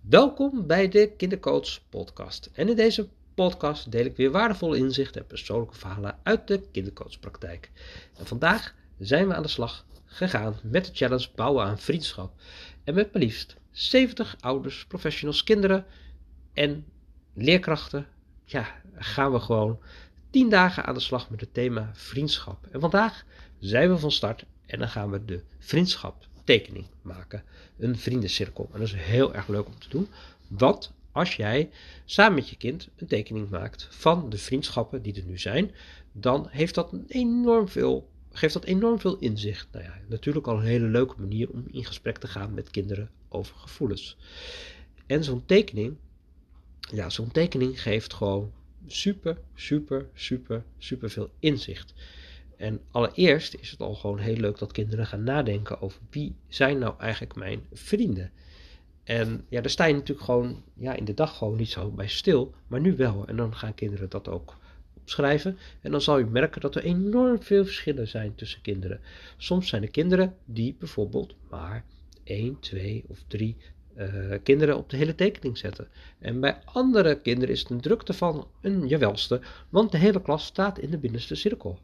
Welkom bij de Kindercoach Podcast. En in deze podcast deel ik weer waardevolle inzichten en persoonlijke verhalen uit de kindercoachpraktijk. En vandaag zijn we aan de slag gegaan met de challenge Bouwen aan Vriendschap. En met maar liefst 70 ouders, professionals, kinderen en leerkrachten ja, gaan we gewoon 10 dagen aan de slag met het thema vriendschap. En vandaag zijn we van start en dan gaan we de vriendschap tekening maken. Een vriendencirkel. En dat is heel erg leuk om te doen. Want als jij samen met je kind een tekening maakt van de vriendschappen die er nu zijn, dan heeft dat enorm veel, geeft dat enorm veel inzicht. Nou ja, natuurlijk al een hele leuke manier om in gesprek te gaan met kinderen over gevoelens. En zo'n tekening, ja, zo'n tekening geeft gewoon super, super, super, super veel inzicht. En allereerst is het al gewoon heel leuk dat kinderen gaan nadenken over wie zijn nou eigenlijk mijn vrienden. En ja, daar sta je natuurlijk gewoon ja, in de dag gewoon niet zo bij stil, maar nu wel. En dan gaan kinderen dat ook opschrijven. En dan zal je merken dat er enorm veel verschillen zijn tussen kinderen. Soms zijn er kinderen die bijvoorbeeld maar 1, 2 of 3 uh, eh, kinderen op de hele tekening zetten. En bij andere kinderen is het een drukte van een jawelste, want de hele klas staat in de binnenste cirkel.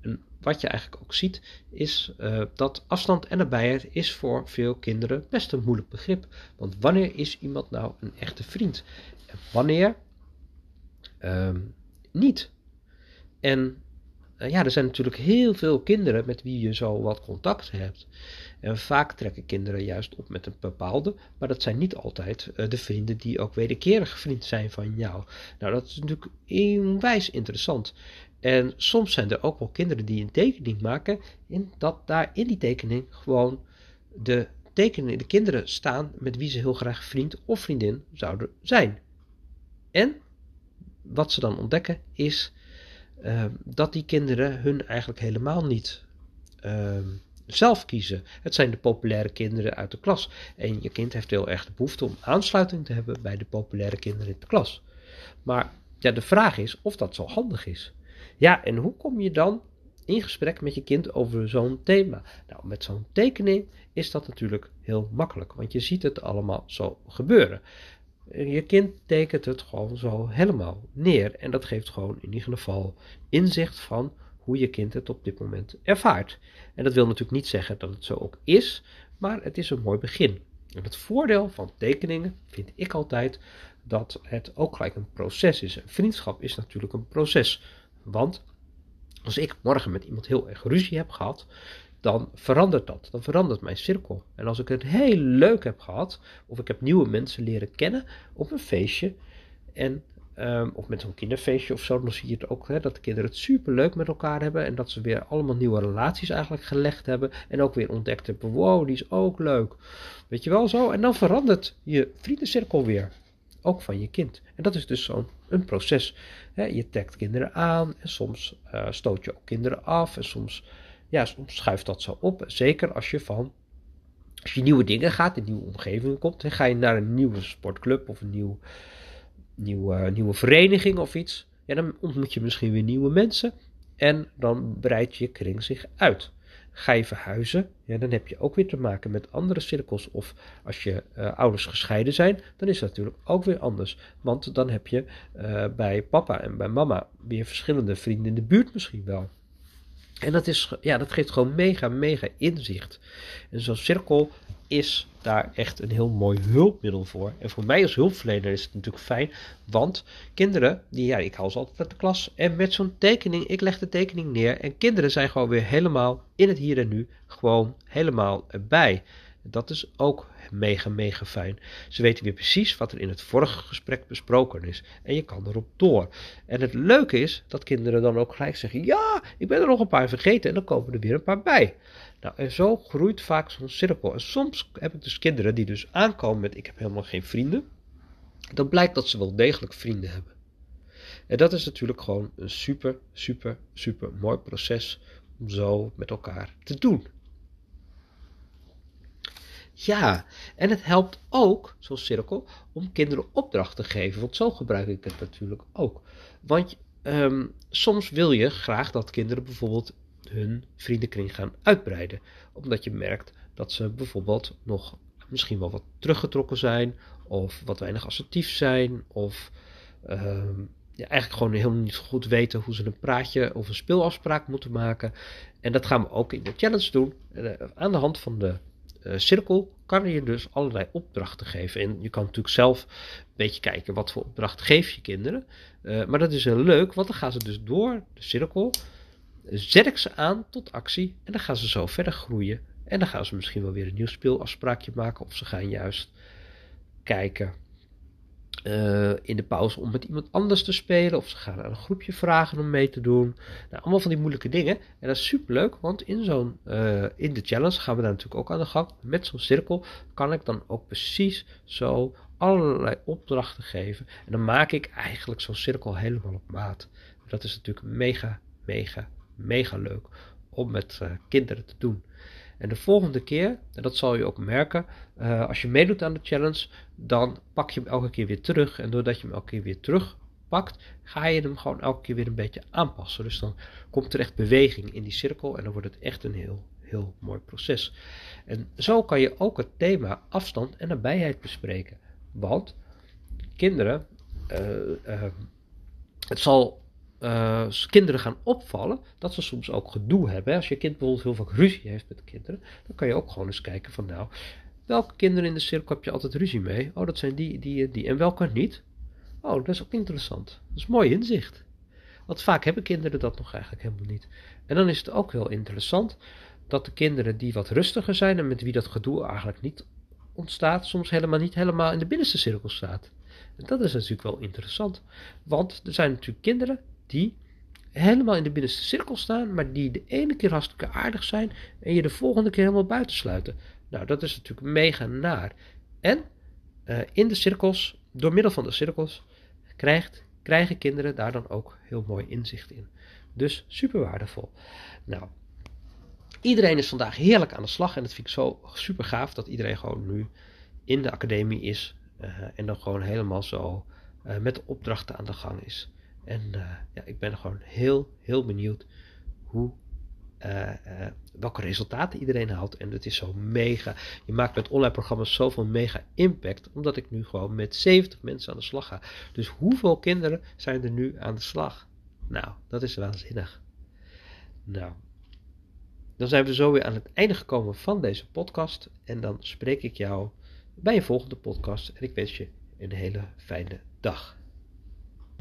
En wat je eigenlijk ook ziet, is uh, dat afstand en nabijheid is voor veel kinderen best een moeilijk begrip. Want wanneer is iemand nou een echte vriend? En wanneer uh, niet? En uh, ja, er zijn natuurlijk heel veel kinderen met wie je zo wat contact hebt. En vaak trekken kinderen juist op met een bepaalde, maar dat zijn niet altijd uh, de vrienden die ook wederkerig vriend zijn van jou. Nou, dat is natuurlijk onwijs interessant. En soms zijn er ook wel kinderen die een tekening maken, in dat daar in die tekening gewoon de, tekening, de kinderen staan met wie ze heel graag vriend of vriendin zouden zijn. En wat ze dan ontdekken is uh, dat die kinderen hun eigenlijk helemaal niet uh, zelf kiezen. Het zijn de populaire kinderen uit de klas. En je kind heeft heel erg de behoefte om aansluiting te hebben bij de populaire kinderen in de klas. Maar ja, de vraag is of dat zo handig is. Ja, en hoe kom je dan in gesprek met je kind over zo'n thema? Nou, met zo'n tekening is dat natuurlijk heel makkelijk, want je ziet het allemaal zo gebeuren. Je kind tekent het gewoon zo helemaal neer en dat geeft gewoon in ieder geval inzicht van hoe je kind het op dit moment ervaart. En dat wil natuurlijk niet zeggen dat het zo ook is, maar het is een mooi begin. En het voordeel van tekeningen vind ik altijd dat het ook gelijk een proces is. Vriendschap is natuurlijk een proces. Want als ik morgen met iemand heel erg ruzie heb gehad, dan verandert dat. Dan verandert mijn cirkel. En als ik het heel leuk heb gehad, of ik heb nieuwe mensen leren kennen op een feestje, en, um, of met zo'n kinderfeestje of zo, dan zie je het ook, hè, dat de kinderen het super leuk met elkaar hebben en dat ze weer allemaal nieuwe relaties eigenlijk gelegd hebben en ook weer ontdekt hebben, wow, die is ook leuk. Weet je wel zo? En dan verandert je vriendencirkel weer ook van je kind. En dat is dus zo'n proces. je trekt kinderen aan en soms uh, stoot je ook kinderen af en soms, ja, soms schuift dat zo op. Zeker als je van als je nieuwe dingen gaat, in nieuwe omgevingen komt, ga je naar een nieuwe sportclub of een nieuw, nieuwe, nieuwe vereniging of iets, ja, dan ontmoet je misschien weer nieuwe mensen en dan breidt je kring zich uit. Ga je verhuizen, ja, dan heb je ook weer te maken met andere cirkels. Of als je uh, ouders gescheiden zijn, dan is dat natuurlijk ook weer anders. Want dan heb je uh, bij papa en bij mama weer verschillende vrienden in de buurt misschien wel. En dat, is, ja, dat geeft gewoon mega, mega inzicht. En zo'n cirkel is daar echt een heel mooi hulpmiddel voor. En voor mij als hulpverlener is het natuurlijk fijn, want kinderen, die, ja, ik haal ze altijd uit de klas en met zo'n tekening, ik leg de tekening neer en kinderen zijn gewoon weer helemaal in het hier en nu, gewoon helemaal erbij. Dat is ook mega, mega fijn. Ze weten weer precies wat er in het vorige gesprek besproken is. En je kan erop door. En het leuke is dat kinderen dan ook gelijk zeggen: Ja, ik ben er nog een paar vergeten. En dan komen er weer een paar bij. Nou, en zo groeit vaak zo'n cirkel. En soms heb ik dus kinderen die dus aankomen met: Ik heb helemaal geen vrienden. Dan blijkt dat ze wel degelijk vrienden hebben. En dat is natuurlijk gewoon een super, super, super mooi proces om zo met elkaar te doen. Ja, en het helpt ook, zo'n cirkel, om kinderen opdracht te geven. Want zo gebruik ik het natuurlijk ook. Want um, soms wil je graag dat kinderen bijvoorbeeld hun vriendenkring gaan uitbreiden. Omdat je merkt dat ze bijvoorbeeld nog misschien wel wat teruggetrokken zijn. of wat weinig assertief zijn, of ehm, ja, eigenlijk gewoon helemaal niet goed weten hoe ze een praatje of een speelafspraak moeten maken. En dat gaan we ook in de challenge doen. Uh, aan de hand van de cirkel kan je dus allerlei opdrachten geven. En je kan natuurlijk zelf een beetje kijken wat voor opdracht geef je kinderen. Uh, maar dat is heel leuk, want dan gaan ze dus door de cirkel. Zet ik ze aan tot actie en dan gaan ze zo verder groeien. En dan gaan ze misschien wel weer een nieuw speelafspraakje maken. Of ze gaan juist kijken uh, in de pauze om met iemand anders te spelen. Of ze gaan aan een groepje vragen om mee te doen. Nou, allemaal van die moeilijke dingen. En dat is super leuk, want in, zo'n, uh, in de challenge gaan we daar natuurlijk ook aan de gang. Met zo'n cirkel kan ik dan ook precies zo allerlei opdrachten geven. En dan maak ik eigenlijk zo'n cirkel helemaal op maat. Dat is natuurlijk mega, mega, mega leuk om met uh, kinderen te doen. En de volgende keer, en dat zal je ook merken, uh, als je meedoet aan de challenge, dan pak je hem elke keer weer terug. En doordat je hem elke keer weer terugpakt, ga je hem gewoon elke keer weer een beetje aanpassen. Dus dan komt er echt beweging in die cirkel en dan wordt het echt een heel, heel mooi proces. En zo kan je ook het thema afstand en nabijheid bespreken. Want kinderen, uh, uh, het zal uh, kinderen gaan opvallen dat ze soms ook gedoe hebben. Als je kind bijvoorbeeld heel vaak ruzie heeft met kinderen, dan kan je ook gewoon eens kijken van nou, welke kinderen in de cirkel heb je altijd ruzie mee? Oh, dat zijn die, die, die. En welke niet? Oh, dat is ook interessant. Dat is mooi inzicht. Want vaak hebben kinderen dat nog eigenlijk helemaal niet. En dan is het ook heel interessant dat de kinderen die wat rustiger zijn en met wie dat gedoe eigenlijk niet ontstaat, soms helemaal niet helemaal in de binnenste cirkel staat. En dat is natuurlijk wel interessant. Want er zijn natuurlijk kinderen die helemaal in de binnenste cirkel staan, maar die de ene keer hartstikke aardig zijn en je de volgende keer helemaal buiten sluiten. Nou, dat is natuurlijk mega naar. En uh, in de cirkels, door middel van de cirkels, krijgt, krijgen kinderen daar dan ook heel mooi inzicht in. Dus super waardevol. Nou, iedereen is vandaag heerlijk aan de slag en dat vind ik zo super gaaf dat iedereen gewoon nu in de academie is uh, en dan gewoon helemaal zo uh, met de opdrachten aan de gang is. En uh, ja, ik ben gewoon heel, heel benieuwd hoe, uh, uh, welke resultaten iedereen haalt. En het is zo mega. Je maakt met online programma's zoveel mega impact. Omdat ik nu gewoon met 70 mensen aan de slag ga. Dus hoeveel kinderen zijn er nu aan de slag? Nou, dat is waanzinnig. Nou, dan zijn we zo weer aan het einde gekomen van deze podcast. En dan spreek ik jou bij een volgende podcast. En ik wens je een hele fijne dag.